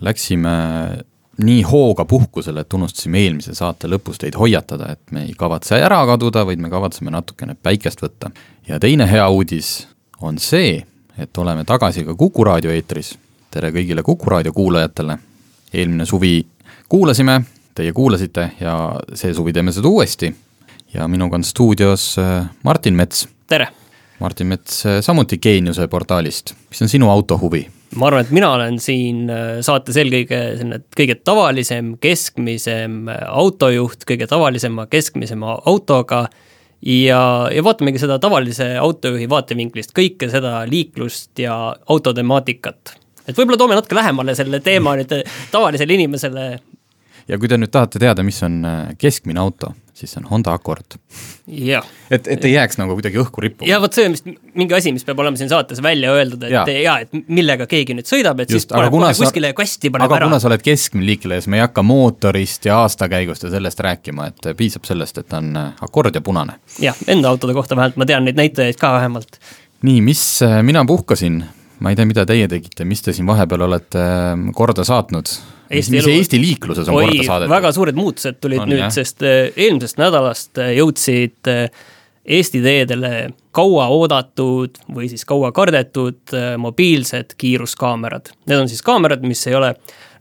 Läksime nii hooga puhkusele, et unustasime eelmise saate lõpus teid hoiatada, et me ei kavatse ära kaduda, vaid me kavatseme natukene päikest võtta. ja teine hea uudis on see, et oleme tagasi ka Kuku raadio eetris. tere kõigile Kuku raadio kuulajatele. eelmine suvi kuulasime, teie kuulasite ja see suvi teeme seda uuesti. ja minuga on stuudios äh, Martin Mets. tere! Martin Mets äh, samuti Geeniuse portaalist, mis on sinu autohuvi? Ma arvan, et mina olen siin äh, saates eelkõige selline kõige tavalisem, keskmisem autojuht, kõige tavalisema, keskmisema autoga ja, ja vaatamegi seda tavalise autojuhi vaatevinklist, kõike seda liiklust ja autotemaatikat. et võib-olla toome natuke lähemale selle teema nüüd tavalisele inimesele. ja kui te nüüd tahate teada, mis on keskmine auto, siis see on Honda Accord. et, et ei jääks nagu kuidagi õhku rippuma. ja vot see on vist mingi asi, mis peab olema siin saates välja öeldud, et ja, ja, et millega keegi nüüd sõidab, et Just, siis paneb kohe kuskile kasti, paneb aga ära. kuna sa oled keskmine liikleja, siis me ei hakka mootorist ja aastakäigust ja sellest rääkima, et piisab sellest, et on Accord ja punane. jah, enda autode kohta vähemalt ma tean neid näitajaid ka vähemalt. nii, mis mina puhkasin, ma ei tea, mida teie tegite, mis te siin vahepeal olete korda saatnud? Eesti mis elu... Eesti liikluses on Oi, korda saadetud? väga suured muutused tulid on, nüüd, sest eelmisest nädalast jõudsid Eesti teedele kauaoodatud või siis kaua kardetud mobiilsed kiiruskaamerad. Need on siis kaamerad, mis ei ole,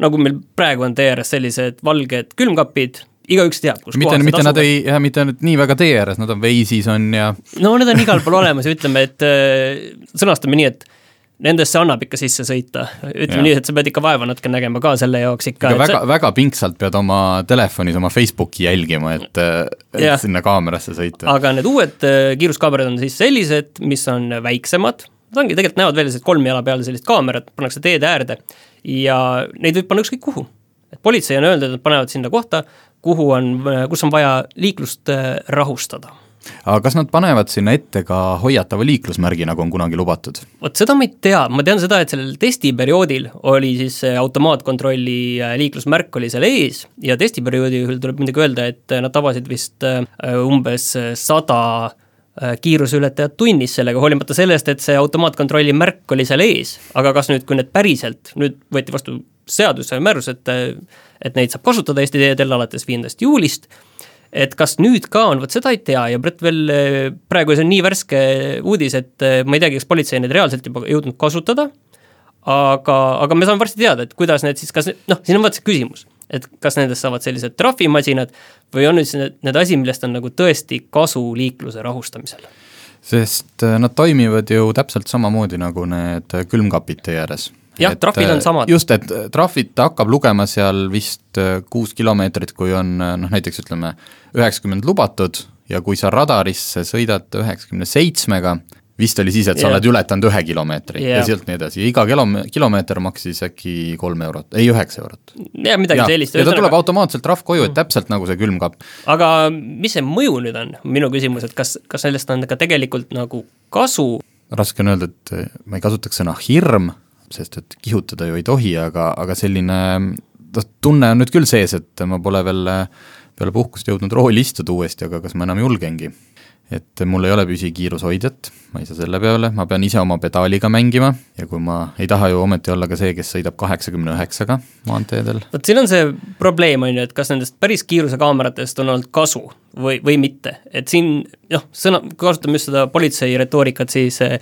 nagu meil praegu on tee ääres sellised valged külmkapid, igaüks teab, kus mitte, mitte nad ei, jah, mitte nüüd nii väga tee ääres, nad on Waze'is on ja no need on igal pool olemas ja ütleme, et sõnastame nii, et nendesse annab ikka sisse sõita, ütleme nii, et sa pead ikka vaeva natuke nägema ka selle jaoks ikka. väga sa..., väga pingsalt pead oma telefonis oma Facebooki jälgima, et, et ja. sinna kaamerasse sõita. aga need uued kiiruskaamerad on siis sellised, mis on väiksemad, nad ongi, tegelikult näevad välja sellised kolme jala peal sellised kaamerad, pannakse teede äärde ja neid võib panna ükskõik kuhu. et politsei on öelnud, et nad panevad sinna kohta, kuhu on, kus on vaja liiklust rahustada aga kas nad panevad sinna ette ka hoiatava liiklusmärgi, nagu on kunagi lubatud? vot seda ma ei tea, ma tean seda, et sellel testiperioodil oli siis see automaatkontrolli liiklusmärk oli seal ees ja testiperioodi juhul tuleb muidugi öelda, et nad tabasid vist umbes sada kiiruseületajat tunnis sellega, hoolimata sellest, et see automaatkontrolli märk oli seal ees, aga kas nüüd, kui need päriselt, nüüd võeti vastu seaduse määrus, et et neid saab kasutada Eesti teedel alates viiendast juulist, et kas nüüd ka on, vot seda ei tea ja Brett veel praegu see on nii värske uudis, et ma ei teagi, kas politsei neid reaalselt juba jõudnud kasutada, aga, aga me saame varsti teada, et kuidas need siis, kas noh, siin on vaata see küsimus, et kas nendest saavad sellised trahvimasinad või on nüüd see, need asi, millest on nagu tõesti kasu liikluse rahustamisel? sest nad toimivad ju täpselt samamoodi nagu need külmkapid tee ääres jah, trahvid on samad. just, et trahvid ta hakkab lugema seal vist kuus kilomeetrit, kui on noh, näiteks ütleme üheksakümmend lubatud ja kui sa radarisse sõidad üheksakümne seitsmega, vist oli siis, et sa yeah. oled ületanud ühe kilomeetri yeah. ja sealt nii edasi, iga kilome-, kilomeeter maksis äkki kolm eurot, ei üheksa eurot. jah, midagi ja, sellist. ja ta tuleb automaatselt trahv koju, et täpselt nagu see külmkapp. aga mis see mõju nüüd on, minu küsimus, et kas, kas sellest on ka tegelikult nagu kasu? raske on öelda, et ma ei kasutaks sõna hirm, sest et kihutada ju ei tohi, aga, aga selline noh, tunne on nüüd küll sees, et ma pole veel peale puhkust jõudnud rooli istuda uuesti, aga kas ma enam julgengi. et mul ei ole püsikiirushoidjat, ma ei saa selle peale, ma pean ise oma pedaaliga mängima ja kui ma ei taha ju ometi olla ka see, kes sõidab kaheksakümne üheksaga maanteedel. vot siin on see probleem, on ju, et kas nendest päris kiirusekaameratest on olnud kasu või, või mitte, et siin noh, sõna, kasutame just seda politsei retoorikat siis äh,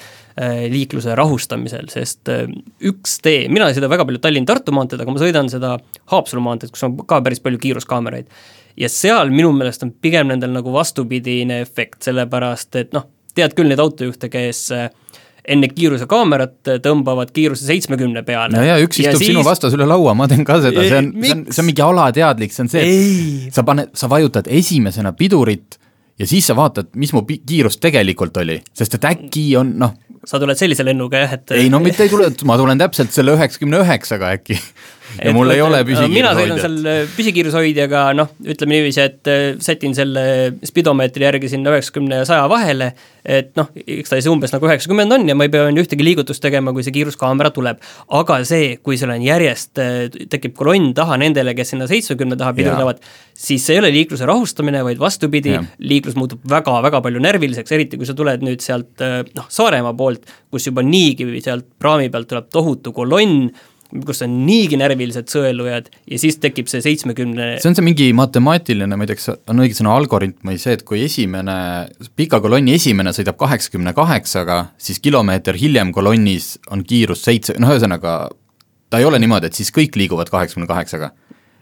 liikluse rahustamisel, sest äh, üks tee, mina ei sõida väga palju Tallinn-Tartu maanteed, aga ma sõidan seda Haapsalu maanteed, kus on ka päris palju kiiruskaameraid. Ja seal minu meelest on pigem nendel nagu vastupidine efekt, sellepärast et noh, tead küll neid autojuhte, kes äh, enne kiirusekaamerat tõmbavad kiiruse seitsmekümne peale. ja, ja üks istub ja siis... sinu vastas üle laua, ma teen ka seda, see on, see on, see on mingi alateadlik, see on see, et sa paned, sa vajutad esimesena pidurit ja siis sa vaatad, mis mu kiirus tegelikult oli, sest et äkki on noh. sa tuled sellise lennuga jah, et. ei no mitte ei tule, ma tulen täpselt selle üheksakümne üheksaga äkki ja mul ei ole püsikiirushoidjat. mina sõidan seal äh, püsikiirushoidjaga, noh, ütleme niiviisi, et äh, sätin selle spidomeetri järgi sinna üheksakümne ja saja vahele, et noh, igatahes umbes nagu üheksakümmend on ja ma ei pea ühtegi liigutust tegema, kui see kiiruskaamera tuleb. aga see, kui sul on järjest, tekib kolonn taha nendele, kes sinna seitsmekümne taha pidurdavad, siis see ei ole liikluse rahustamine, vaid vastupidi, liiklus muutub väga-väga palju närviliseks, eriti kui sa tuled nüüd sealt noh, Saaremaa poolt, kus juba niigi sealt praami pealt tuleb tohutu kolonn, kus on niigi närvilised sõelujad ja siis tekib see seitsmekümne 70... see on see mingi matemaatiline, ma ei tea, kas on õige sõna algoritm või see, et kui esimene, pika kolonni esimene sõidab kaheksakümne kaheksaga, siis kilomeeter hiljem kolonnis on kiirus seitse, noh ühesõnaga ta ei ole niimoodi, et siis kõik liiguvad kaheksakümne kaheksaga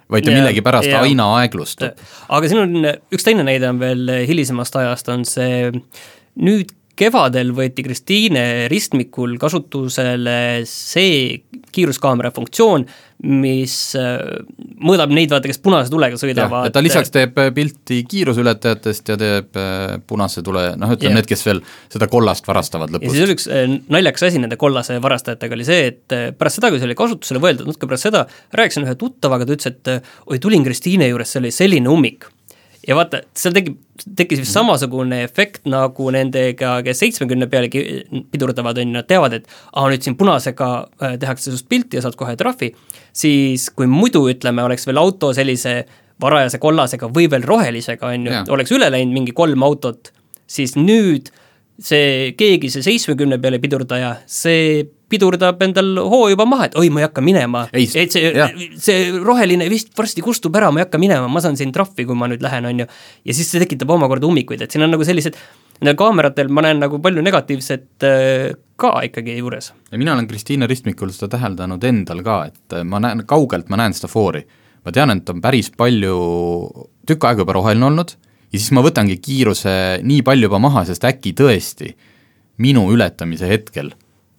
vaid ta millegipärast aina aeglustub. aga siin on üks teine näide on veel hilisemast ajast, on see nüüd kevadel võeti Kristiine ristmikul kasutusele see kiiruskaamera funktsioon, mis äh, mõõdab neid, vaata, kes punase tulega sõidavad. ta lisaks teeb äh, pilti kiiruseületajatest ja teeb äh, punase tule, noh, ütleme need, kes veel seda kollast varastavad lõpus. ja siis üks naljakas asi nende kollase varastajatega oli see, et pärast seda, kui see oli kasutusele võetud, natuke pärast seda, rääkisin ühe tuttavaga, ta ütles, et oi, tulin Kristiine juures, see oli selline ummik ja vaata, seal tekib, tekkis vist samasugune efekt nagu nendega, kes seitsmekümne peale pidurdavad, on ju, nad teavad, et aa, nüüd siin punasega äh, tehakse sinust pilti ja saad kohe trahvi, siis kui muidu, ütleme, oleks veel auto sellise varajase kollasega või veel rohelisega, on ju, oleks üle läinud mingi kolm autot, siis nüüd see keegi, see seitsmekümne peale pidurdaja, see pidurdab endal hoo juba maha, et oi, ma ei hakka minema. et see, see roheline vist varsti kustub ära, ma ei hakka minema, ma saan siin trahvi, kui ma nüüd lähen, on ju. ja siis see tekitab omakorda ummikuid, et siin on nagu sellised, nendel kaameratel ma näen nagu palju negatiivset äh, ka ikkagi juures. ja mina olen Kristiine ristmikul seda täheldanud endal ka, et äh, ma näen, kaugelt ma näen seda foori. ma tean, et on päris palju, tükk aega juba roheline olnud ja siis ma võtangi kiiruse nii palju juba maha, sest äkki tõesti minu ületamise hetkel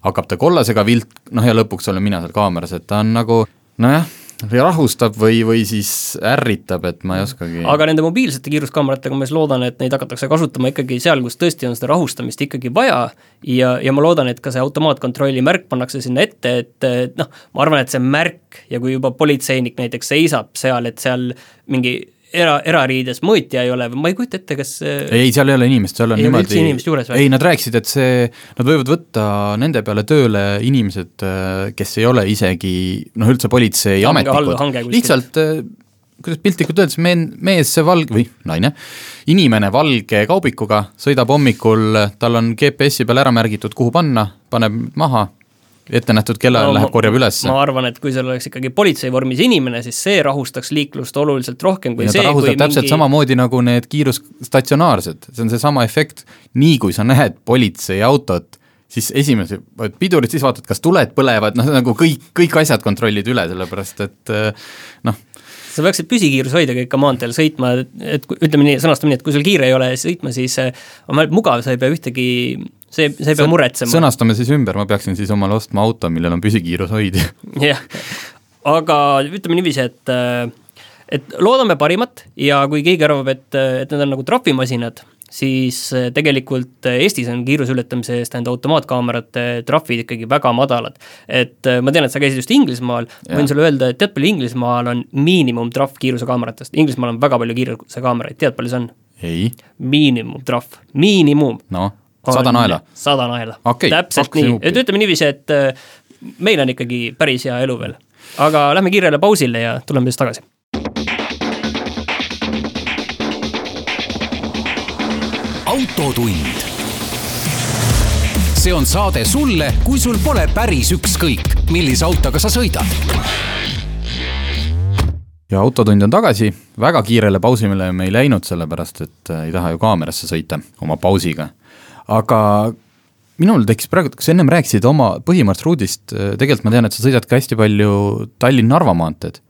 hakkab ta kollasega vilt, noh ja lõpuks olen mina seal kaameras, et ta on nagu nojah, rahustab või, või siis ärritab, et ma ei oskagi aga nende mobiilsete kiiruskaameratega ma siis loodan, et neid hakatakse kasutama ikkagi seal, kus tõesti on seda rahustamist ikkagi vaja ja, ja ma loodan, et ka see automaatkontrolli märk pannakse sinna ette, et, et noh, ma arvan, et see märk ja kui juba politseinik näiteks seisab seal, et seal mingi era, erariides mõõtja ei ole või? Ma ei kujuta ette, kas ei, seal ei ole inimest, seal on niimoodi ei, nad rääkisid, et see, nad võivad võtta nende peale tööle inimesed, kes ei ole isegi noh, üldse politseiametnikud, lihtsalt kuidas piltlikult öeldes, men-, mees valge või naine, inimene valge kaubikuga sõidab hommikul, tal on GPS-i peal ära märgitud, kuhu panna, paneb maha, ette nähtud kellaajal no, läheb, korjab üles. ma arvan, et kui seal oleks ikkagi politsei vormis inimene, siis see rahustaks liiklust oluliselt rohkem kui ja see, kui täpselt mingi... samamoodi nagu need kiirusstatsionaarsed, see on seesama efekt, nii kui sa näed politseiautot, siis esimese, pidurid, siis vaatad, kas tuled põlevad, noh nagu kõik, kõik asjad kontrollid üle, sellepärast et noh, sa peaksid püsikiirushoidjaga ikka maanteel sõitma, et ütleme nii, sõnastame nii, et kui sul kiire ei ole sõitma, siis on mugav, sa ei pea ühtegi see, sa ei pea muretsema. sõnastame siis ümber, ma peaksin siis omale ostma auto, millel on püsikiirushoidja. jah, aga ütleme niiviisi, et et loodame parimat ja kui keegi arvab, et, et need on nagu trahvimasinad, siis tegelikult Eestis on kiiruse ületamise eest nende automaatkaamerate trahvid ikkagi väga madalad. et ma tean, et sa käisid just Inglismaal, ma võin sulle öelda, et tead, palju Inglismaal on miinimumtrahv kiirusekaameratest, Inglismaal on väga palju kiirusekaameraid, tead, palju see on? ei. miinimumtrahv, miinimum. noh sada naela? sada naela okay,, täpselt nii, et ütleme niiviisi, et äh, meil on ikkagi päris hea elu veel. aga lähme kiirele pausile ja tuleme siis tagasi. autotund. see on saade sulle, kui sul pole päris ükskõik, millise autoga sa sõidad ja Autotund on tagasi, väga kiirele pausile me ei läinud, sellepärast et äh, ei taha ju kaamerasse sõita oma pausiga aga minul tekkis praegu, kas ennem rääkisid oma põhimarsruudist, tegelikult ma tean, et sa sõidad ka hästi palju Tallinn-Narva maanteed.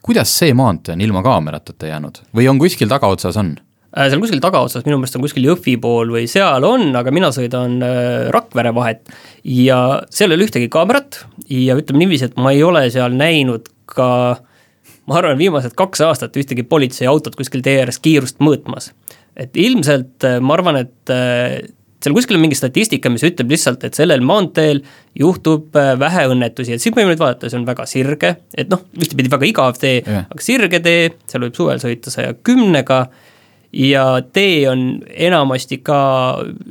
kuidas see maantee on ilma kaamerateta jäänud või on kuskil tagaotsas, on? Äh, seal kuskil tagaotsas, minu meelest on kuskil Jõhvi pool või seal on, aga mina sõidan äh, Rakvere vahet ja seal ei ole ühtegi kaamerat ja ütleme niiviisi, et ma ei ole seal näinud ka ma arvan, viimased kaks aastat ühtegi politseiautot kuskil tee ääres kiirust mõõtmas. et ilmselt äh, ma arvan, et seal kuskil on mingi statistika, mis ütleb lihtsalt, et sellel maanteel juhtub äh, vähe õnnetusi, et siin võime nüüd vaadata, see on väga sirge, et noh, ühtepidi väga igav tee Jah. aga sirge tee, seal võib suvel sõita saja kümnega ja tee on enamasti ka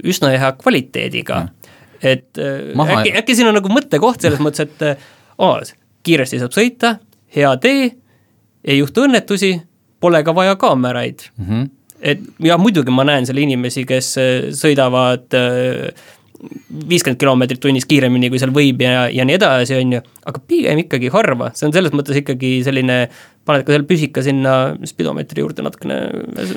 üsna hea kvaliteediga. et äh, Maha- äkki, äkki siin on nagu mõttekoht selles mõttes, et äh, aa, kiiresti saab sõita, hea tee, ei juhtu õnnetusi, pole ka vaja kaameraid mm. -hmm. Et ja muidugi ma näen seal inimesi, kes äh, sõidavad viiskümmend kilomeetrit tunnis kiiremini, kui seal võib ja, ja nii edasi, on ju, aga pigem ikkagi harva, see on selles mõttes ikkagi selline, paned ka selle püsika sinna spidomeetri juurde natukene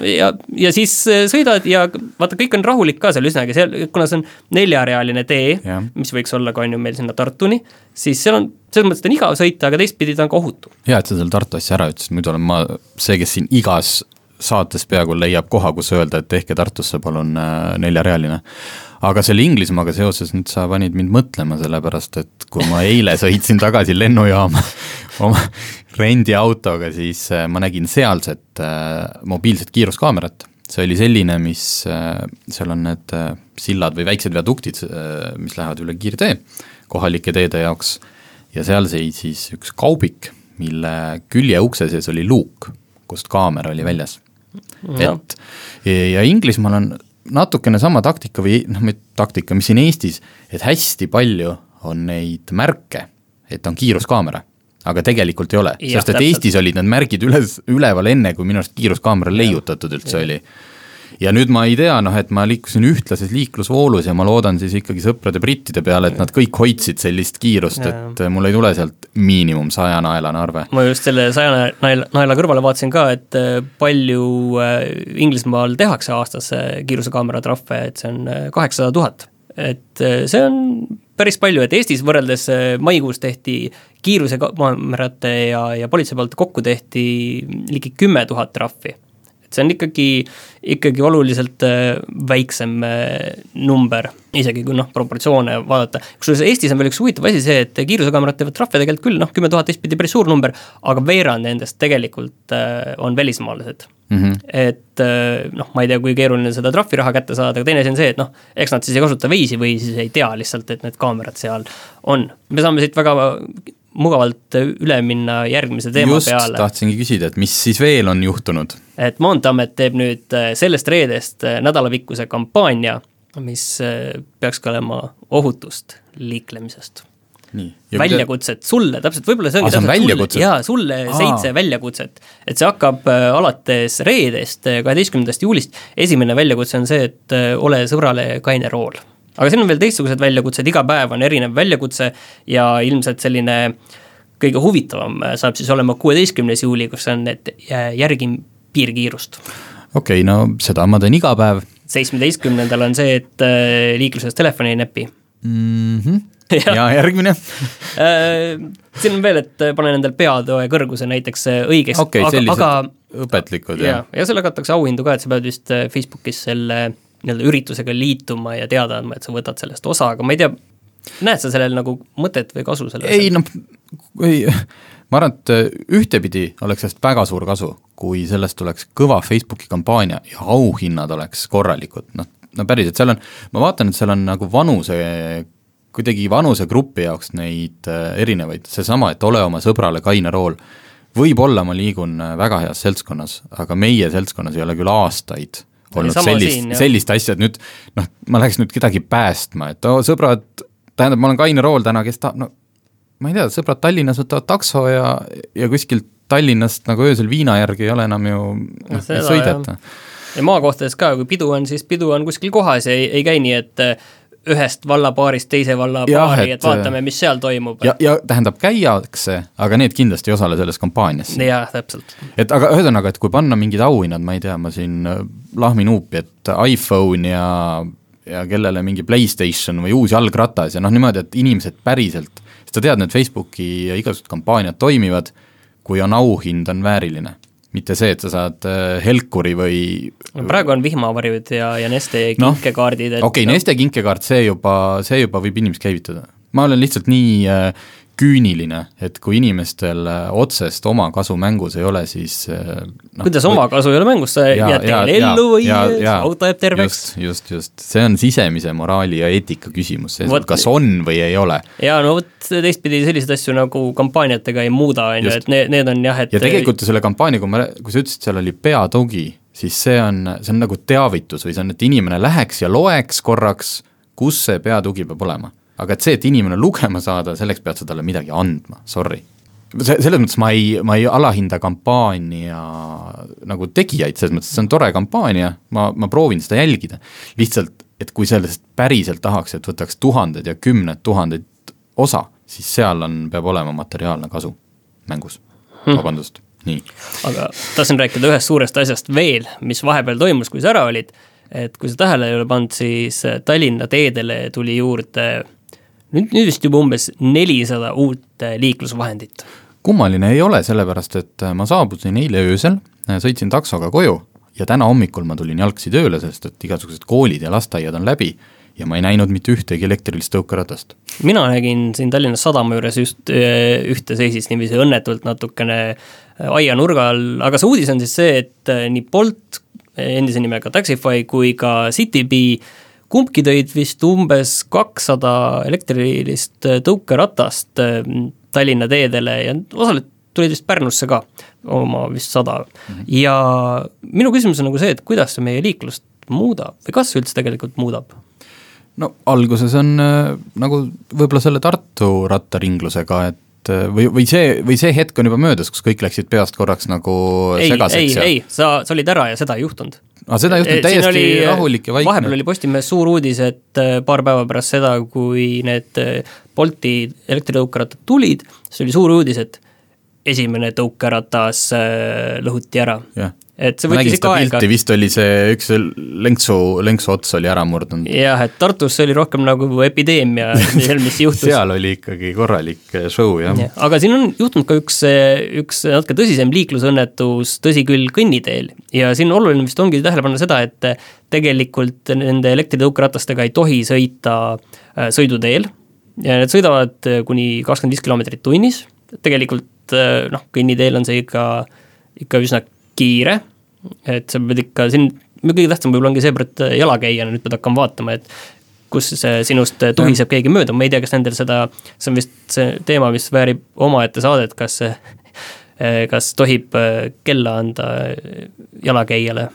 ja, ja siis äh, sõidad ja vaata, kõik on rahulik ka seal üsnagi, seal, kuna see on neljarealine tee, Jah. mis võiks olla ka on ju meil sinna Tartuni, siis seal on, selles mõttes ta on igav sõita, aga teistpidi ta on ka ohutu. hea, et sa selle Tartu asja ära ütlesid, muidu olen ma see, kes siin igas saates peaaegu leiab koha, kus öelda, et tehke Tartusse palun äh, neljarealine. aga selle Inglismaaga seoses nüüd sa panid mind mõtlema, sellepärast et kui ma eile sõitsin tagasi lennujaama oma rendiautoga, siis äh, ma nägin sealset äh, mobiilset kiiruskaamerat. see oli selline, mis seal on need sillad või väiksed viaduktid mis lähevad üle kiirtee kohalike teede jaoks ja seal seisis üks kaubik, mille küljeukse sees oli luuk, kust kaamera oli väljas. Et ja Inglismaal on natukene sama taktika või noh, taktika, mis siin Eestis, et hästi palju on neid märke, et on kiiruskaamera, aga tegelikult ei ole, sest et täpselt. Eestis olid need märgid üles, üleval enne, kui minu arust kiiruskaamera leiutatud üldse oli ja nüüd ma ei tea, noh et ma liikusin ühtlases liiklusvoolus ja ma loodan siis ikkagi sõprade brittide peale, et nad kõik hoidsid sellist kiirust, et mul ei tule sealt miinimum saja naelane arve. ma just selle saja naela, naela kõrvale vaatasin ka, et äh, palju äh, Inglismaal tehakse aastas äh, kiirusekaamera trahve, et see on äh, kaheksasada tuhat. et äh, see on päris palju, et Eestis võrreldes äh, maikuus tehti kiirusekaamerate ja, ja politsei poolt kokku tehti ligi kümme tuhat trahvi. See on ikkagi, ikkagi oluliselt äh, väiksem äh, number, isegi kui noh, proportsioone vaadata. kusjuures Eestis on veel üks huvitav asi see, et kiirusekaamerad teevad trahve tegelikult küll, noh, kümme tuhat teistpidi päris suur number, aga veerand nendest tegelikult äh, on välismaalased Mm -hmm. et noh, ma ei tea, kui keeruline seda trahviraha kätte saada, aga teine asi on see, et noh, eks nad siis ei kasuta veisi või siis ei tea lihtsalt, et need kaamerad seal on. me saame siit väga mugavalt üle minna järgmise teema just peale. tahtsingi küsida, et mis siis veel on juhtunud? et Maanteeamet teeb nüüd äh, sellest reedest äh, nädalapikkuse kampaania, mis äh, peaks ka olema ohutust liiklemisest. nii. väljakutset sulle, täpselt, võib-olla see ongi Aa, on täpselt väljakutsed? sulle, jaa, sulle Aa. seitse väljakutset. et see hakkab alates reedest, kaheteistkümnendast juulist, esimene väljakutse on see, et ole sõbrale kaine rool. Aga siin on veel teistsugused väljakutsed, iga päev on erinev väljakutse ja ilmselt selline kõige huvitavam äh, saab siis olema kuueteistkümnes juuli, kus on, et äh, järgi piirkiirust. okei okay,, no seda ma teen iga päev seitsmeteistkümnendal on see, et äh, liikluses telefoni ei näpi mm. -hmm. Jah. ja järgmine? Siin on veel, et pane endal peatoe kõrguse näiteks õigeks okay,, sellised aga, õpetlikud ja, jah? ja sellega antakse auhindu ka, et sa pead vist Facebookis selle nii-öelda üritusega liituma ja teada andma, et sa võtad sellest osa, aga ma ei tea, näed sa sellel nagu mõtet või kasu selle ei noh, kui ma arvan, et äh, ühtepidi oleks sellest väga suur kasu, kui sellest tuleks kõva Facebooki kampaania ja auhinnad oleks korralikud, noh, no päriselt, seal on, ma vaatan, et seal on nagu vanuse, kuidagi vanusegrupi jaoks neid äh, erinevaid, seesama, et ole oma sõbrale kaine rool, võib-olla ma liigun äh, väga heas seltskonnas, aga meie seltskonnas ei ole küll aastaid olnud sellist sellist asja, et nüüd noh, ma läheks nüüd kedagi päästma, et oo sõbrad, tähendab, ma olen kaine rool täna, kes tahab, no ma ei tea, sõbrad Tallinnas võtavad takso ja, ja kuskilt Tallinnast nagu öösel viina järgi ei ole enam ju noh, seda sõideta. ja maakohtades ka, kui pidu on, siis pidu on kuskil kohas ja ei, ei käi nii, et ühest vallapaarist teise vallapaari, et, et, vaatame, mis seal toimub. ja, ja tähendab, käiakse, aga need kindlasti ei osale selles kampaanias. jah, täpselt. et aga ühesõnaga, et kui panna mingid auhinnad, ma ei tea, ma siin äh, lahmin huupi, et iPhone ja ja kellele mingi Playstation või uus jalgratas ja noh, niimoodi, et inimesed päriselt, sest sa tead, need Facebooki ja igasugused kampaaniad toimivad, kui on auhind, on vääriline. Mitte see, et sa saad äh, helkuri või no praegu on vihmavarjud ja, ja Neste Noh, kinkekaardid, et okei okay,, Neste kinkekaart, see juba, see juba võib inimest käivitada. ma olen lihtsalt nii äh, küüniline, et kui inimestel äh, otsest omakasu mängus ei ole, siis äh, no, kuidas omakasu ei ole mängus, sa jääd teil ellu või ja, ja, auto jääb terveks? just, just, just, see on sisemise moraali ja eetika küsimus, kas on või ei ole. ja no vot, teistpidi selliseid asju nagu kampaaniatega ei muuda, on ju, et need, need on jah, et ja tegelikult selle kampaania, kui ma, kui sa ütlesid, seal oli peatugi, siis see on, see on nagu teavitus või see on, et inimene läheks ja loeks korraks, kus see peatugi peab olema aga et see, et inimene lugema saada, selleks pead sa talle midagi andma, sorry. see, selles mõttes ma ei, ma ei alahinda kampaania nagu tegijaid, selles mõttes, see on tore kampaania, ma, ma proovin seda jälgida. lihtsalt, et kui sellest päriselt tahaks, et võtaks tuhanded ja kümned tuhanded osa, siis seal on, peab olema materiaalne kasu mängus hmm., vabandust, nii. aga tahtsin rääkida ühest suurest asjast veel, mis vahepeal toimus, kui sa ära olid, et kui sa tähele ei ole pannud, siis Tallinna teedele tuli juurde nüüd, nüüd vist juba umbes nelisada uut äh, liiklusvahendit. kummaline ei ole, sellepärast et äh, ma saabusin eile öösel, äh, sõitsin taksoga koju ja täna hommikul ma tulin jalgsi tööle, sest et igasugused koolid ja lasteaiad on läbi ja ma ei näinud mitte ühtegi elektrilist tõukeratast. mina nägin siin Tallinna Sadama juures just ühte seisis niiviisi õnnetult natukene aianurga all, aga see uudis on siis see, et nii Bolt, endise nimega Taxify, kui ka Citybee kumbki tõid vist umbes kakssada elektrilist tõukeratast äh, Tallinna teedele ja osaliselt tulid vist Pärnusse ka, oma vist sada mm. -hmm. ja minu küsimus on nagu see, et kuidas see meie liiklust muudab või kas üldse tegelikult muudab? no alguses on äh, nagu võib-olla selle Tartu rattaringlusega, et või, või see, või see hetk on juba möödas, kus kõik läksid peast korraks nagu ei, segaseks ei, ei, sa, sa olid ära ja seda ei juhtunud aga seda ei juhtunud täiesti oli, rahulik ja vaikne. vahepeal oli Postimehes suur uudis, et äh, paar päeva pärast seda, kui need äh, Bolti elektritõukerattad tulid, siis oli suur uudis, et esimene tõukeratas äh, lõhuti ära. et see võttis ikka aega. vist oli see üks lenksu, lenksu ots oli ära murdunud. jah, et Tartus see oli rohkem nagu epideemia, mis juhtus seal oli ikkagi korralik eh, show, jah ja,. aga siin on juhtunud ka üks, eh, üks natuke tõsisem liiklusõnnetus, tõsi küll, kõnniteel. ja siin oluline vist ongi tähele panna seda, et tegelikult nende elektritõukeratastega ei tohi sõita sõiduteel ja need sõidavad kuni kakskümmend viis kilomeetrit tunnis, tegelikult noh, kõnniteel on see ikka, ikka üsna kiire, et sa pead ikka siin, kõige tähtsam võib-olla ongi see, et jalakäijana nüüd pead hakkama vaatama, et kus sinust tuhiseb keegi mööda, ma ei tea, kas nendel seda, see on vist see teema, mis väärib omaette saadet, kas kas tohib kella anda jalakäijale.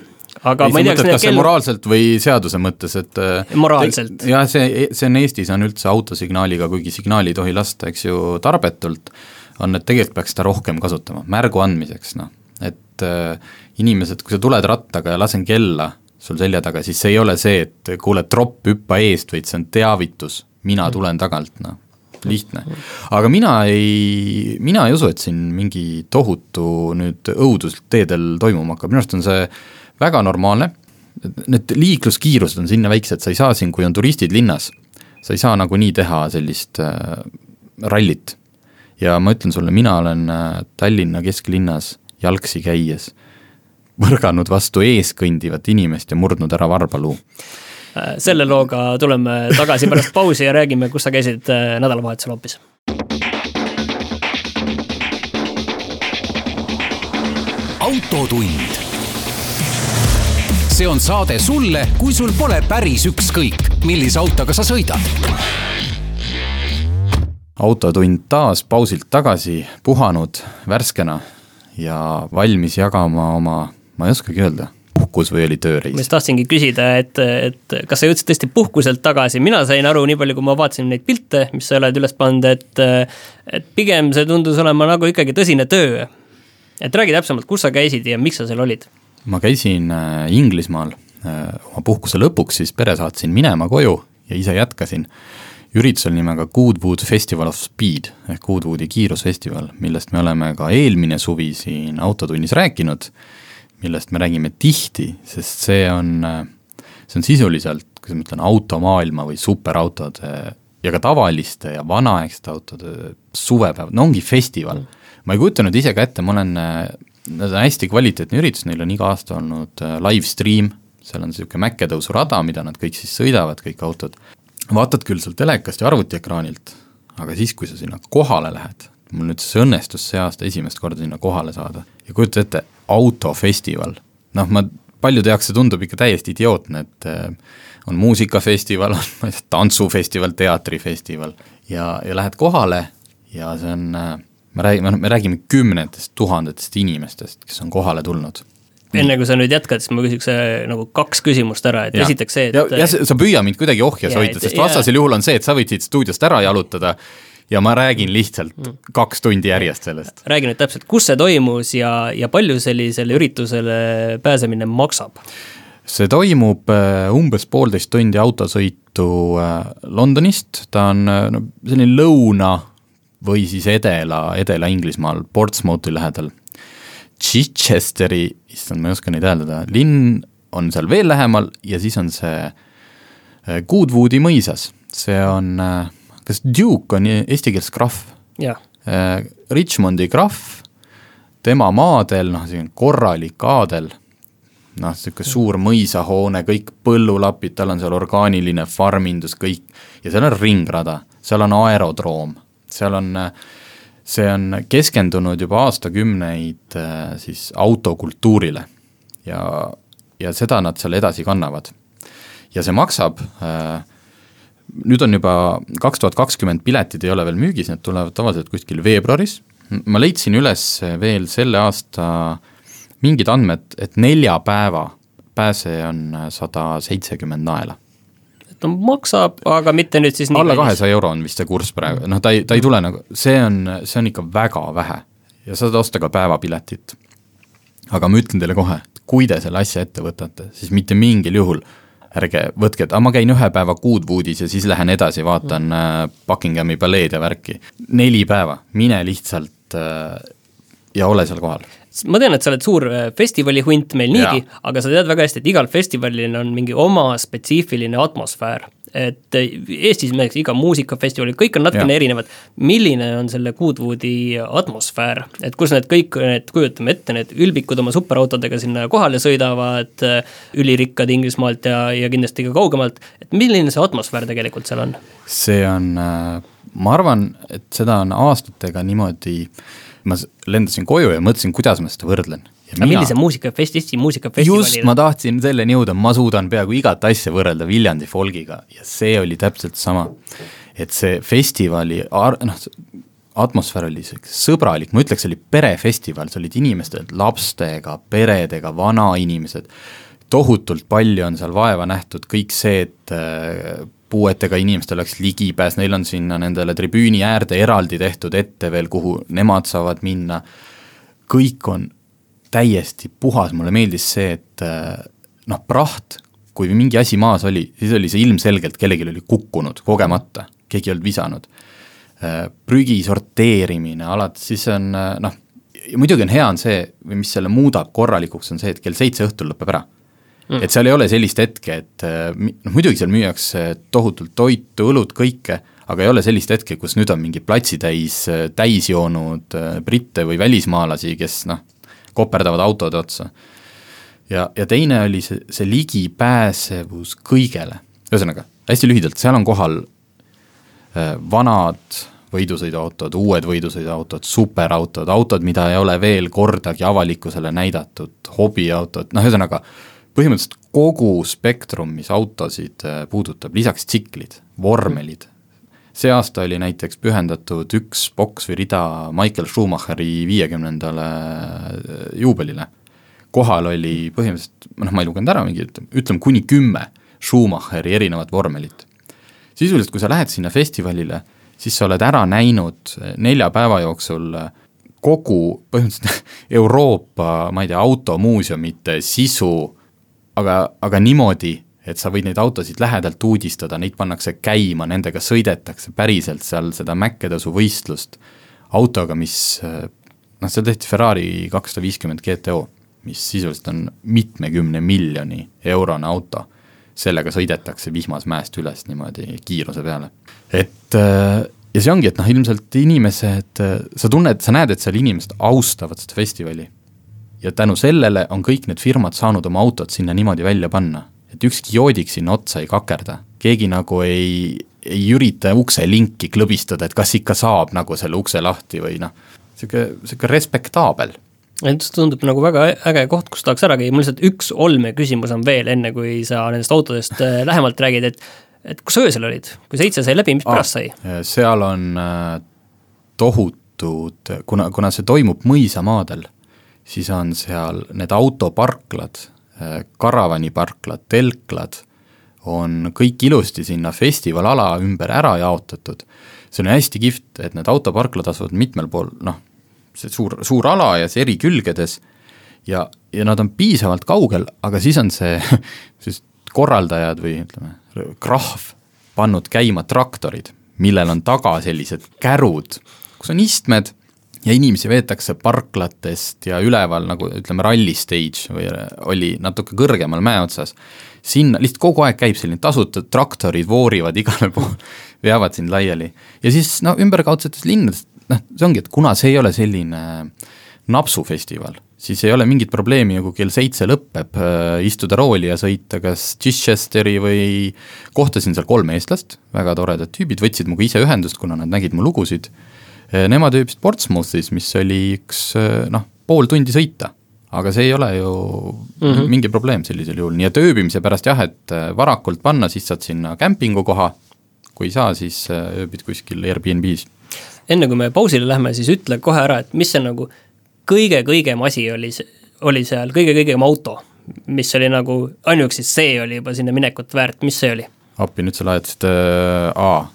Aga ei, ma ei tea, kas kas kell... moraalselt või seaduse mõttes, et moraalselt. jah, see, see on Eestis, on üldse autosignaaliga, kuigi signaali ei tohi lasta, eks ju, tarbetult, on, et tegelikult peaks seda rohkem kasutama, märgu andmiseks, noh et äh, inimesed, kui sa tuled rattaga ja lasen kella sul selja taga, siis see ei ole see, et kuule, tropp, hüppa eest, vaid see on teavitus, mina mm. tulen tagant, noh, lihtne. aga mina ei, mina ei usu, et siin mingi tohutu nüüd õudus teedel toimuma hakkab, minu arust on see väga normaalne, need liikluskiirused on sinna väiksed, sa ei saa siin, kui on turistid linnas, sa ei saa nagunii teha sellist äh, rallit. Ja ma ütlen sulle, mina olen äh, Tallinna kesklinnas jalgsi käies põrganud vastu ees kõndivat inimest ja murdnud ära varbaluu. Äh, selle looga tuleme tagasi pärast pausi ja räägime, kus sa käisid äh, nädalavahetusel hoopis. autotund. see on saade sulle, kui sul pole päris ükskõik, millise autoga sa sõidad autotund taas pausilt tagasi, puhanud, värskena ja valmis jagama oma, ma ei oskagi öelda, puhkus või oli tööreis? ma just tahtsingi küsida, et, et kas sa jõudsid tõesti puhkuselt tagasi, mina sain aru, nii palju, kui ma vaatasin neid pilte, mis sa oled üles pannud, et et pigem see tundus olema nagu ikkagi tõsine töö. et räägi täpsemalt, kus sa käisid ja miks sa seal olid? ma käisin äh, Inglismaal äh, oma puhkuse lõpuks, siis pere saatsin minema koju ja ise jätkasin üritusel nimega Goodwood Festival of Speed ehk Goodwoodi kiirusfestival, millest me oleme ka eelmine suvi siin Autotunnis rääkinud, millest me räägime tihti, sest see on, see on sisuliselt, kuidas ma ütlen, automaailma või superautode ja ka tavaliste ja vanaaegsete autode suvepäev, no ongi festival. ma ei kujuta nüüd ise ka ette, ma olen, need on hästi kvaliteetne üritus, neil on iga aasta olnud äh, live stream, seal on niisugune mäkketõusurada, mida nad kõik siis sõidavad, kõik autod, vaatad küll sealt telekast ja arvutiekraanilt, aga siis, kui sa sinna kohale lähed, mul nüüd see õnnestus see aasta esimest korda sinna kohale saada ja kujuta ette, autofestival, noh, ma, paljude jaoks see tundub ikka täiesti idiootne, et äh, on muusikafestival, on ma ei tea, tantsufestival, teatrifestival ja, ja lähed kohale ja see on, äh, me räägime, me räägime kümnetest tuhandetest inimestest, kes on kohale tulnud enne kui sa nüüd jätkad, siis ma küsiks äh, nagu kaks küsimust ära, et ja. esiteks see, et ja, ja sa püüa mind kuidagi ohjes hoida, sest vastasel juhul on see, et sa võid siit stuudiost ära jalutada ja ma räägin lihtsalt mm. kaks tundi järjest sellest. räägi nüüd täpselt, kus see toimus ja, ja palju sellisele üritusele pääsemine maksab? see toimub äh, umbes poolteist tundi autosõitu äh, Londonist, ta on no selline lõuna või siis edela, Edela-Inglismaal, Portsmouthi lähedal Chichesteri, issand, ma ei oska neid hääldada, linn on seal veel lähemal ja siis on see äh, Goodwoodi mõisas, see on, äh, kas Duke on eesti keeles krahv? Äh, Richmondi krahv, tema maadel, noh, selline korralik aadel, noh, niisugune suur mõisahoone, kõik põllulapid, tal on seal orgaaniline farmindus, kõik, ja seal on ringrada, seal on aerodroom, seal on äh, see on keskendunud juba aastakümneid äh, siis autokultuurile. Ja, ja seda nad seal edasi kannavad. ja see maksab, äh, nüüd on juba kaks tuhat kakskümmend piletid ei ole veel müügis, need tulevad tavaliselt kuskil veebruaris, ma leidsin üles veel selle aasta mingid andmed, et nelja päeva pääse on sada seitsekümmend naela ta maksab, aga mitte nüüd siis alla kahesaja euro on vist see kurss praegu, noh ta ei, ta ei tule nagu, see on, see on ikka väga vähe ja saad osta ka päevapiletit. aga ma ütlen teile kohe, kui te selle asja ette võtate, siis mitte mingil juhul ärge võtke, et ma käin ühe päeva Goodwoodis ja siis lähen edasi, vaatan mm. Buckinghami paleed ja värki. neli päeva, mine lihtsalt äh, ja ole seal kohal ma tean, et sa oled suur äh, festivalihunt meil niigi, aga sa tead väga hästi, et igal festivalil on mingi oma spetsiifiline atmosfäär. et äh, Eestis näiteks iga muusikafestivalil, kõik on natukene erinevad. milline on selle Goodwoodi atmosfäär, et kus need kõik need, kujutame ette, need ülbikud oma superautodega sinna kohale sõidavad, äh, ülirikkad Inglismaalt ja, ja kindlasti ka kaugemalt, et milline see atmosfäär tegelikult seal on? see on, ma arvan, et seda on aastatega niimoodi äh, ma lendasin koju ja mõtlesin, kuidas ma seda võrdlen. aga mina... millise muusikafest-, Eesti muusikafestivalil? just, ma tahtsin selleni jõuda, ma suudan peaaegu igat asja võrrelda Viljandi folgiga ja see oli täpselt sama. et see festivali ar-, noh, atmosfäär oli sõbralik, ma ütleks, see oli perefestival, sa olid inimesed lastega, peredega, vanainimesed, tohutult palju on seal vaeva nähtud, kõik see, et äh, puuetega inimestel oleks ligipääs, neil on sinna nendele tribüüni äärde eraldi tehtud ette veel, kuhu nemad saavad minna, kõik on täiesti puhas, mulle meeldis see, et eh, noh, praht, kui mingi asi maas oli, siis oli see ilmselgelt, kellelgi oli kukkunud kogemata, keegi ei olnud visanud. Eh, prügi sorteerimine alates, siis on eh, noh, muidugi on hea, on see, või mis selle muudab korralikuks, on see, et kell seitse õhtul lõpeb ära mm.. et seal ei ole sellist hetke, et äh, noh, muidugi seal müüakse tohutult toitu, õlut, kõike, aga ei ole sellist hetke, kus nüüd on mingi platsitäis äh, täis joonud äh, britte või välismaalasi, kes noh, koperdavad autode otsa. ja, ja teine oli see, see ligipääsevus kõigele, ühesõnaga, hästi lühidalt, seal on kohal äh, vanad võidusõiduautod, uued võidusõiduautod, superautod, autod, mida ei ole veel kordagi avalikkusele näidatud, hobiautod, noh ühesõnaga äh, põhimõtteliselt kogu spektrum, mis autosid äh, puudutab, lisaks tsiklid, vormelid, see aasta oli näiteks pühendatud üks boks või rida Michael Schumacheri viiekümnendale äh, juubelile. kohal oli põhimõtteliselt, noh ma ei lugenud ära, mingi ütleme kuni kümme Schumacheri erinevat vormelit. sisuliselt, kui sa lähed sinna festivalile, siis sa oled ära näinud äh, nelja päeva jooksul kogu põhimõtteliselt Euroopa, ma ei tea, automuuseumite sisu aga, aga niimoodi, et sa võid neid autosid lähedalt uudistada, neid pannakse käima, nendega sõidetakse päriselt seal seda mäkketõusuvõistlust autoga, mis noh, seal tehti Ferrari kakssada viiskümmend GTO, mis sisuliselt on mitmekümne miljoni eurone auto. sellega sõidetakse vihmas mäest üles niimoodi kiiruse peale. et ja see ongi, et noh, ilmselt inimesed, sa tunned, sa näed, et seal inimesed austavad seda festivali ja tänu sellele on kõik need firmad saanud oma autot sinna niimoodi välja panna, et ükski joodik sinna otsa ei kakerda, keegi nagu ei, ei ürita ukselinki klõbistada, et kas ikka saab nagu selle ukse lahti või noh, niisugune, niisugune respektaabel. Et see tundub nagu väga äge koht, kus tahaks ära käia, mul lihtsalt üks olmeküsimus on veel, enne kui sa nendest autodest äh, lähemalt räägid, et et kus sa öösel olid, kui seitse sai läbi, mis pärast sai? seal on äh, tohutud, kuna, kuna see toimub mõisamaadel, siis on seal need autoparklad, äh, karavaniparklad, telklad, on kõik ilusti sinna festivalala ümber ära jaotatud. see on hästi kihvt, et need autoparklad asuvad mitmel pool, noh, see suur, suur ala ja see eri külgedes ja, ja nad on piisavalt kaugel, aga siis on see, siis korraldajad või ütleme, krahv pannud käima traktorid, millel on taga sellised kärud, kus on istmed ja inimesi veetakse parklatest ja üleval nagu ütleme, ralli stage või oli natuke kõrgemal mäe otsas, sinna lihtsalt kogu aeg käib selline tasuta, traktorid voorivad igale poole, veavad sind laiali. ja siis no ümberkaudsetes linnades, noh, see ongi, et kuna see ei ole selline napsufestival, siis ei ole mingit probleemi, kui kell seitse lõpeb, äh, istuda rooli ja sõita kas Chichesteri või kohtasin seal kolme eestlast, väga toredad tüübid, võtsid minuga ise ühendust, kuna nad nägid mu lugusid, nemad ööbisid Portsmouthis, mis oli üks äh, noh, pool tundi sõita aga see ei ole ju mm -hmm. mingi probleem sellisel juhul, nii et ööbimise pärast jah, et varakult panna, siis saad sinna kämpingukoha, kui ei saa, siis ööbid kuskil Airbnb-s. enne kui me pausile lähme, siis ütle kohe ära, et mis see nagu kõige-kõigem asi oli, oli seal, kõige-kõigem auto, mis oli nagu, ainuüksi see oli juba sinna minekut väärt, mis see oli? appi, nüüd sa lajatasid äh,, aa,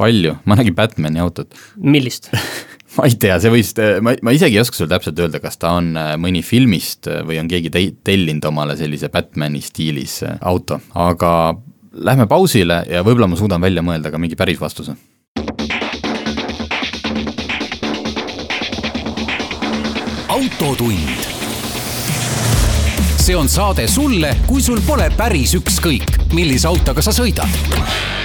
palju, ma nägin Batman'i autot. millist ma ei tea, see võis, ma, ma isegi ei oska sulle täpselt öelda, kas ta on äh, mõni filmist äh, või on keegi te-, tellinud omale sellise Batman'i stiilis äh, auto, aga lähme pausile ja võib-olla ma suudan välja mõelda ka mingi päris vastuse autotund. see on saade sulle, kui sul pole päris ükskõik, millise autoga sa sõidad.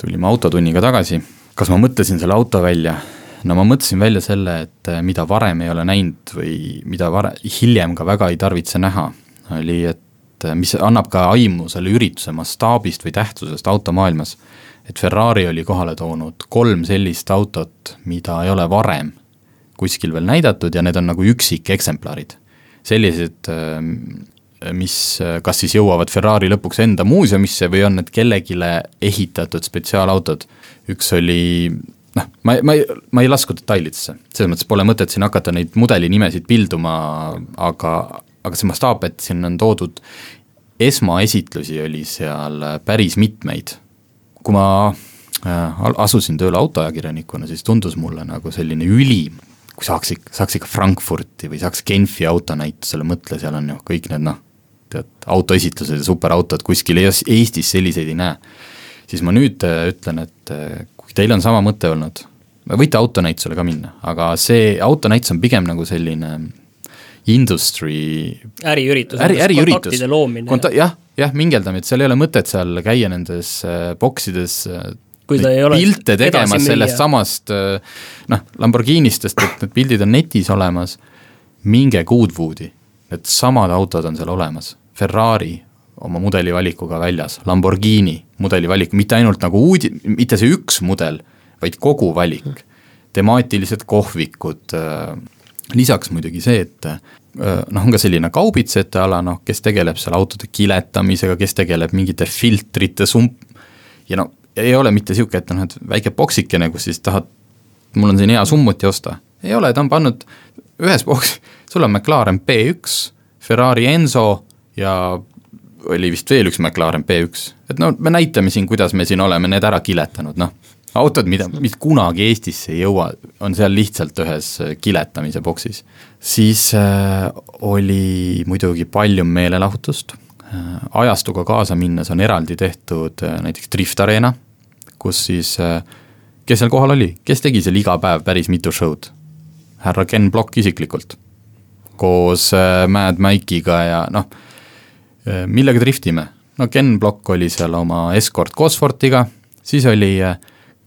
Tulime Autotunniga tagasi, kas ma mõtlesin selle auto välja? no ma mõtlesin välja selle, et eh, mida varem ei ole näinud või mida vare-, hiljem ka väga ei tarvitse näha, oli, et eh, mis annab ka aimu selle ürituse mastaabist või tähtsusest automaailmas. et Ferrari oli kohale toonud kolm sellist autot, mida ei ole varem kuskil veel näidatud ja need on nagu üksikeksemplarid. sellised, ähm, mis kas siis jõuavad Ferrari lõpuks enda muuseumisse või on need kellelegi ehitatud spetsiaalautod. üks oli noh, ma, ma ei, ma ei lasku detailidesse, selles mõttes pole mõtet siin hakata neid mudelinimesid pilduma, aga, aga see mastaap, et siin on toodud esmaesitlusi oli seal päris mitmeid. kui ma äh, asusin tööle autoajakirjanikuna, siis tundus mulle nagu selline ülim kui saaks ikka, saaks ikka Frankfurti või saaks Genfi autonäitusele, mõtle, seal on ju kõik need noh, tead, autoesitlused ja superautod kuskil Eestis selliseid ei näe. siis ma nüüd äh, ütlen, et äh, kui teil on sama mõte olnud, võite autonäitusele ka minna, aga see autonäitus on pigem nagu selline industry äriüritus, äri, äriüritus, konta-, jah, jah, mingeldamine, et seal ei ole mõtet seal käia nendes äh, boksides kui ta ei ole pilte tegemas sellest samast noh, Lamborghinistest, et need pildid on netis olemas, minge Goodwoodi, need samad autod on seal olemas, Ferrari oma mudelivalikuga väljas, Lamborghini mudelivalik, mitte ainult nagu uudi-, mitte see üks mudel, vaid kogu valik, temaatilised kohvikud, lisaks muidugi see, et noh, on ka selline kaubitsejate ala, noh, kes tegeleb seal autode kiletamisega, kes tegeleb mingite filtrite sump- ja no ei ole mitte niisugune, et noh, et väike boksikene, kus siis tahad, mul on siin hea summuti osta. ei ole, ta on pannud ühes boks, sul on McLaren P1, Ferrari Enzo ja oli vist veel üks McLaren P1. et no me näitame siin, kuidas me siin oleme need ära kiletanud, noh. autod, mida, mis kunagi Eestisse ei jõua, on seal lihtsalt ühes kiletamise boksis. siis äh, oli muidugi palju meelelahutust Äh, ajastuga kaasa minnes on eraldi tehtud äh, näiteks Drift Arena, kus siis, äh, kes seal kohal oli, kes tegi seal iga päev päris mitu show'd? härra Ken Block isiklikult, koos Mad Mike'iga ja noh, millega driftime? no Ken Block oli seal oma Escort Cosworthiga, siis oli,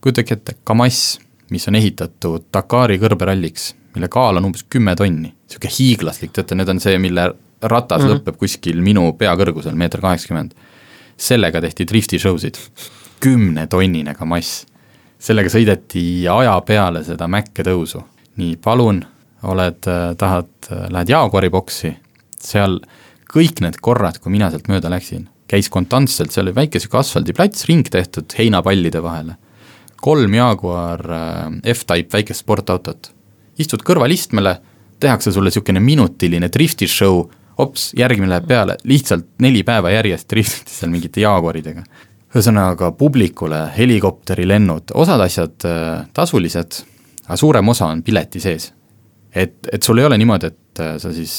kujutage ette, Kamass, mis on ehitatud Dakari kõrberalliks, mille kaal on umbes kümme tonni, niisugune hiiglaslik, teate, need on see, mille ratas mm -hmm. lõpeb kuskil minu pea kõrgusel, meeter kaheksakümmend. sellega tehti drifti show sid. kümnetonnine kamass. sellega sõideti aja peale seda mäkke tõusu. nii, palun, oled, tahad, lähed Jaguari boksi, seal kõik need korrad, kui mina sealt mööda läksin, käis konstantselt, seal oli väike sihuke asfaldiplats, ring tehtud heinapallide vahele. kolm Jaguar äh, F-Type väikest sportautot. istud kõrvalistmele, tehakse sulle niisugune minutiline drifti show, hops, järgmine läheb peale, lihtsalt neli päeva järjest driftides seal mingite Jaguaridega. ühesõnaga publikule helikopterilennud, osad asjad äh, tasulised, aga suurem osa on pileti sees. et, et sul ei ole niimoodi, et äh, sa siis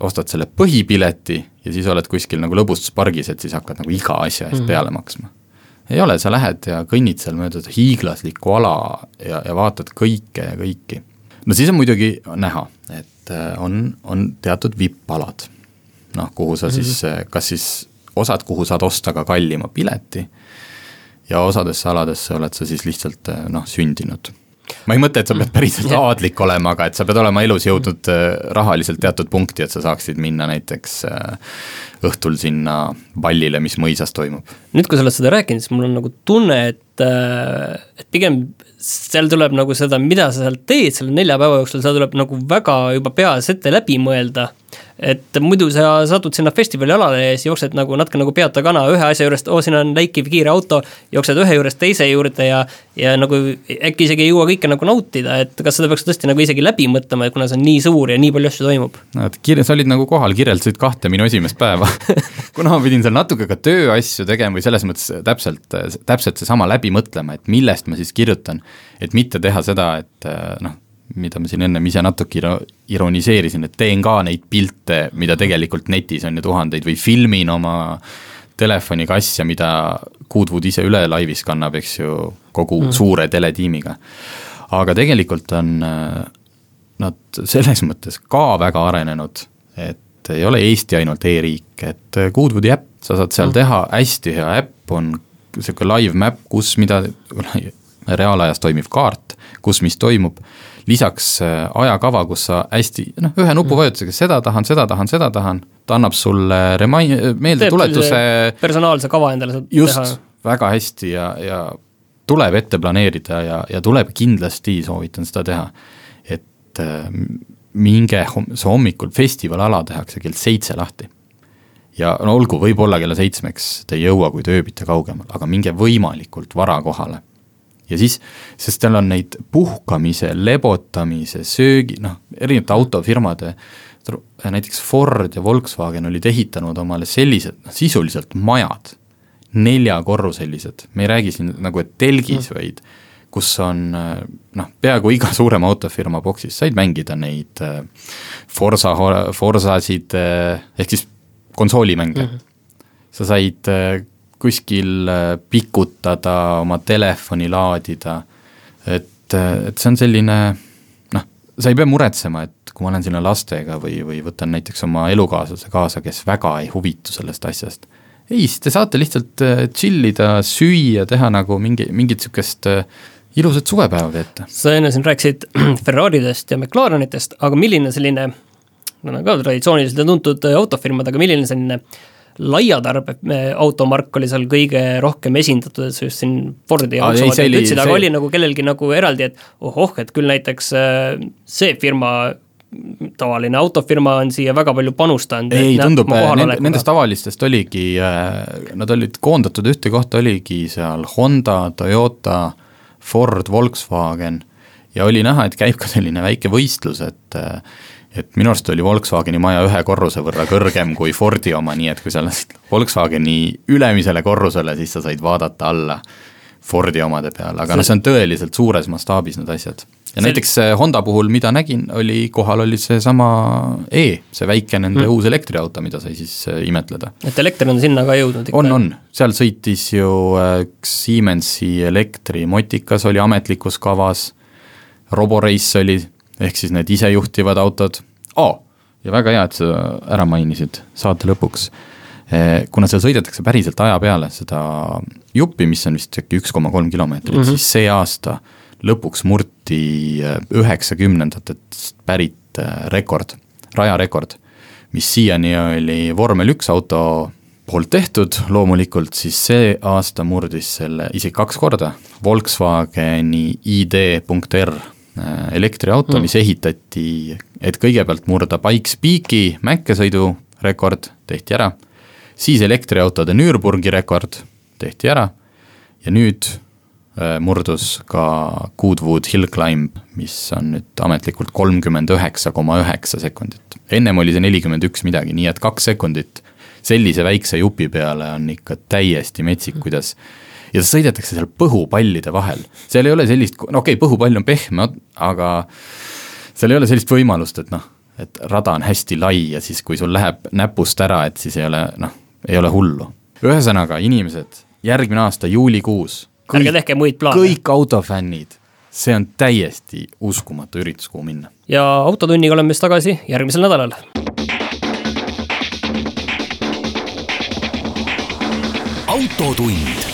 ostad selle põhipileti ja siis oled kuskil nagu lõbustuspargis, et siis hakkad nagu iga asja eest mm -hmm. peale maksma. ei ole, sa lähed ja kõnnid seal mööda seda hiiglaslikku ala ja, ja vaatad kõike ja kõiki. no siis on muidugi näha, et äh, on, on teatud vipp-alad, noh, kuhu sa mm -hmm. siis, äh, kas siis osad, kuhu saad osta ka kallima pileti ja osadesse aladesse oled sa siis lihtsalt noh, sündinud ma ei mõtle, et sa pead päriselt yeah. aadlik olema, aga et sa pead olema elus jõudnud äh, rahaliselt teatud punkti, et sa saaksid minna näiteks äh, õhtul sinna pallile, mis mõisas toimub. nüüd, kui sa oled seda rääkinud, siis mul on nagu tunne, et, äh, et pigem seal tuleb nagu seda, mida sa seal teed selle nelja päeva jooksul, seda tuleb nagu väga juba peas ette läbi mõelda et muidu sa satud sinna festivali alale ja siis jooksed nagu natuke nagu peata kana ühe asja juurest, oo, siin on läikiv kiire auto, jooksed ühe juurest teise juurde ja ja nagu äkki isegi ei jõua kõike nagu nautida, et kas seda peaks tõesti nagu isegi läbi mõtlema, et kuna see on nii suur ja nii palju asju toimub? no et kirja, sa olid nagu kohal, kirjeldasid kahte minu esimest päeva kuna ma pidin seal natuke ka tööasju tegema või selles mõttes täpselt, täpselt seesama läbi mõtlema, et millest ma siis kirjutan, et mitte teha seda, et noh, mida ma siin ennem ise natuke ironiseerisin, et teen ka neid pilte, mida tegelikult netis on ju tuhandeid või filmin oma telefoniga asja, mida Goodwood ise üle laivis kannab, eks ju, kogu mm. suure teletiimiga. aga tegelikult on äh, nad selles mõttes ka väga arenenud, et ei ole Eesti ainult e-riik, et Goodwoodi äpp, sa saad seal mm. teha hästi hea äpp, on niisugune live map, kus mida, reaalajas toimiv kaart, kus mis toimub lisaks äh, ajakava, kus sa hästi noh, ühe nupuvajutusega mm. seda tahan, seda tahan, seda tahan, ta annab sulle remi-, meeldetuletuse personaalse kava endale saad just, teha. väga hästi ja, ja tuleb ette planeerida ja, ja tuleb kindlasti, soovitan seda teha. et äh, minge hom-, see hommikul festivalala tehakse kell seitse lahti. ja no olgu, võib-olla kella seitsmeks te ei jõua, kui te ööbite kaugemal, aga minge võimalikult vara kohale ja siis, sest tal on neid puhkamise, lebotamise, söögi, noh, erinevate autofirmade, näiteks Ford ja Volkswagen olid ehitanud omale sellised, noh sisuliselt majad, neljakorruselised, me ei räägi siin nagu, et telgis mm., vaid kus on noh, peaaegu iga suurema autofirma boksis said mängida neid äh, Forsa, Forsasid äh, ehk siis konsoolimänge mm. -hmm. sa said äh, kuskil äh, pikutada, oma telefoni laadida, et, äh, et see on selline noh, sa ei pea muretsema, et kui ma lähen sinna lastega või, või võtan näiteks oma elukaaslase kaasa, kes väga ei huvitu sellest asjast, ei, siis te saate lihtsalt äh, chill ida, süüa, teha nagu mingi, mingit niisugust ilusat suvepäeva veeta. sa enne siin rääkisid Ferraridest ja McLarenitest, aga milline selline, nad on ka traditsiooniliselt ja tuntud autofirmad, aga milline selline laiatarbe automark oli seal kõige rohkem esindatud, et just siin Fordi ja Volkswagen ütlesid, aga oli nagu kellelgi nagu eraldi, et ohoh, et küll näiteks äh, see firma tavaline autofirma on siia väga palju panustanud. ei, tundub, nend, nendest tavalistest oligi, äh, nad olid koondatud ühte kohta, oligi seal Honda, Toyota, Ford, Volkswagen ja oli näha, et käib ka selline väike võistlus, et äh, et minu arust oli Volkswageni maja ühe korruse võrra kõrgem kui Fordi oma, nii et kui sa läksid Volkswageni ülemisele korrusele, siis sa said vaadata alla Fordi omade peale, aga noh, see on tõeliselt suures mastaabis need asjad. ja see näiteks Honda puhul, mida nägin, oli, kohal oli seesama E, see väike nende mm. uus elektriauto, mida sai siis äh, imetleda. et elekter on sinna ka jõudnud ikka? on, on, seal sõitis ju äh, üks Siemensi elektrimotikas oli ametlikus kavas, Roborace oli ehk siis need isejuhtivad autod. Oh,, ja väga hea, et sa ära mainisid saate lõpuks, eh, kuna seal sõidetakse päriselt aja peale seda juppi, mis on vist äkki üks koma kolm kilomeetrit mm, -hmm. siis see aasta lõpuks murti eh, üheksakümnendatest pärit eh, rekord, rajarekord, mis siiani oli vormel üks auto poolt tehtud loomulikult, siis see aasta murdis selle isegi kaks korda, Volkswageni ID.R elektriauto mm., mis ehitati, et kõigepealt murda Pikes Peaki mäkkesõidu rekord, tehti ära, siis elektriautode Nürburgi rekord, tehti ära ja nüüd äh, murdus ka Goodwood Hill Climb, mis on nüüd ametlikult kolmkümmend üheksa koma üheksa sekundit. ennem oli see nelikümmend üks midagi, nii et kaks sekundit sellise väikse jupi peale on ikka täiesti metsik, kuidas ja sõidetakse seal põhupallide vahel, seal ei ole sellist, no okei okay,, põhupall on pehme, aga seal ei ole sellist võimalust, et noh, et rada on hästi lai ja siis, kui sul läheb näpust ära, et siis ei ole noh, ei ole hullu. ühesõnaga, inimesed, järgmine aasta juulikuus ärge tehke muid plaane. kõik autofännid, see on täiesti uskumatu üritus, kuhu minna. ja Autotunniga oleme siis tagasi järgmisel nädalal. autotund